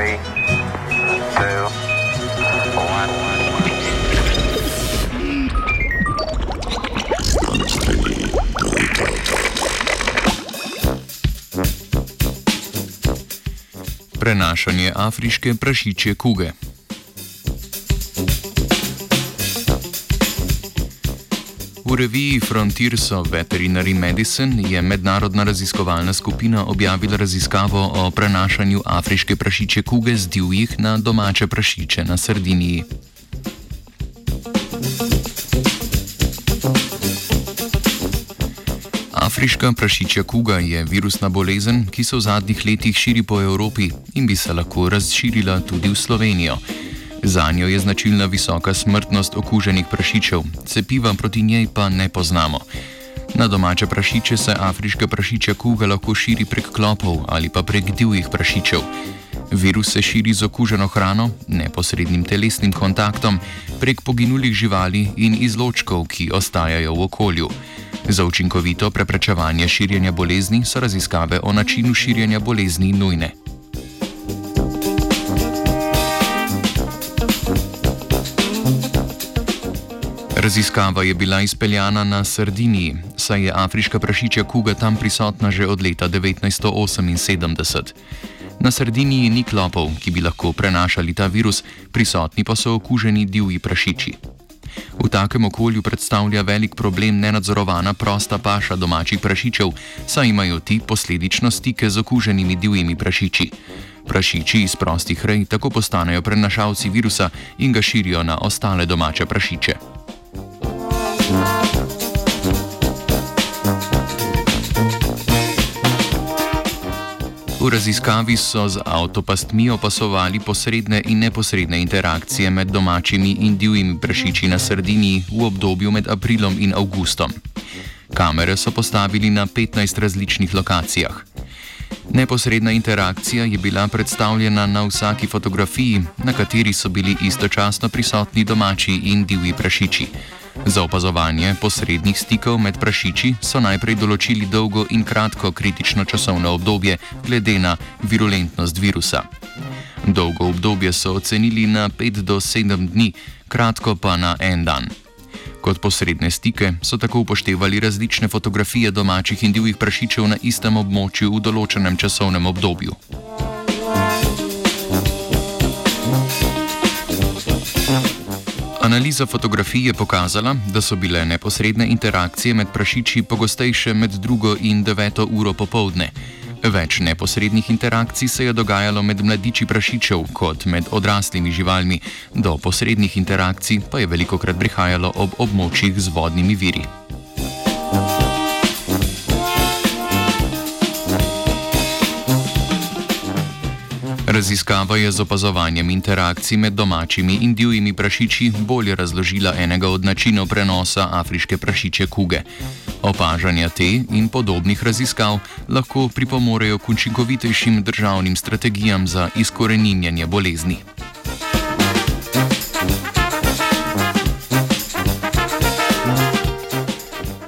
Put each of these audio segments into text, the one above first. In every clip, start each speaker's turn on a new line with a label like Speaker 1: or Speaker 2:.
Speaker 1: three, two, one.
Speaker 2: Prenašanje afriške prašičje kuge. V reviji Frontiers of Veterinary Medicine je mednarodna raziskovalna skupina objavila raziskavo o prenašanju afriške prašiče kuge z divjih na domače prašiče na Sardiniji. Afriška prašičja kuga je virusna bolezen, ki se v zadnjih letih širi po Evropi in bi se lahko razširila tudi v Slovenijo. Za njo je značilna visoka smrtnost okuženih prašičev, cepiva proti njej pa ne poznamo. Na domače prašiče se afriška prašičja kuga lahko širi prek klopov ali pa prek divjih prašičev. Virus se širi z okuženo hrano, neposrednim telesnim kontaktom, prek poginulih živali in izločkov, ki ostajajo v okolju. Za učinkovito preprečevanje širjenja bolezni so raziskave o načinu širjenja bolezni nujne. Raziskava je bila izpeljana na Sardiniji, saj je afriška prašičja kuga tam prisotna že od leta 1978. Na Sardiniji ni klopov, ki bi lahko prenašali ta virus, prisotni pa so okuženi divji prašiči. V takem okolju predstavlja velik problem nenadzorovana prosta paša domačih prašičev, saj imajo ti posledično stike z okuženimi divjimi prašiči. Prašiči iz prostih rej tako postanejo prenašalci virusa in ga širijo na ostale domače prašiče. V raziskavi so z avtopastmi opasovali posredne in neposredne interakcije med domačimi in divjimi prašiči na Sardiniji v obdobju med aprilom in avgustom. Kamere so postavili na 15 različnih lokacijah. Neposredna interakcija je bila predstavljena na vsaki fotografiji, na kateri so bili istočasno prisotni domači in divji prašiči. Za opazovanje posrednih stikov med prašiči so najprej določili dolgo in kratko kritično časovno obdobje glede na virulentnost virusa. Dolgo obdobje so ocenili na 5 do 7 dni, kratko pa na en dan. Kot posredne stike so tako upoštevali različne fotografije domačih in divjih prašičev na istem območju v določenem časovnem obdobju. Analiza fotografij je pokazala, da so bile neposredne interakcije med prašiči pogostejše med 2 in 9 uro popovdne. Več neposrednih interakcij se je dogajalo med mladiči prašičev kot med odraslimi živalmi, do posrednih interakcij pa je veliko krat prihajalo ob območjih z vodnimi viri. Raziskava je z opazovanjem interakcij med domačimi in divjimi prašiči bolje razložila enega od načinov prenosa afriške prašiče kuge. Opažanja te in podobnih raziskav lahko pripomorejo k učinkovitejšim državnim strategijam za izkoreninjanje bolezni.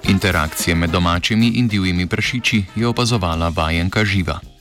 Speaker 2: Interakcije med domačimi in divjimi prašiči je opazovala vajenka živa.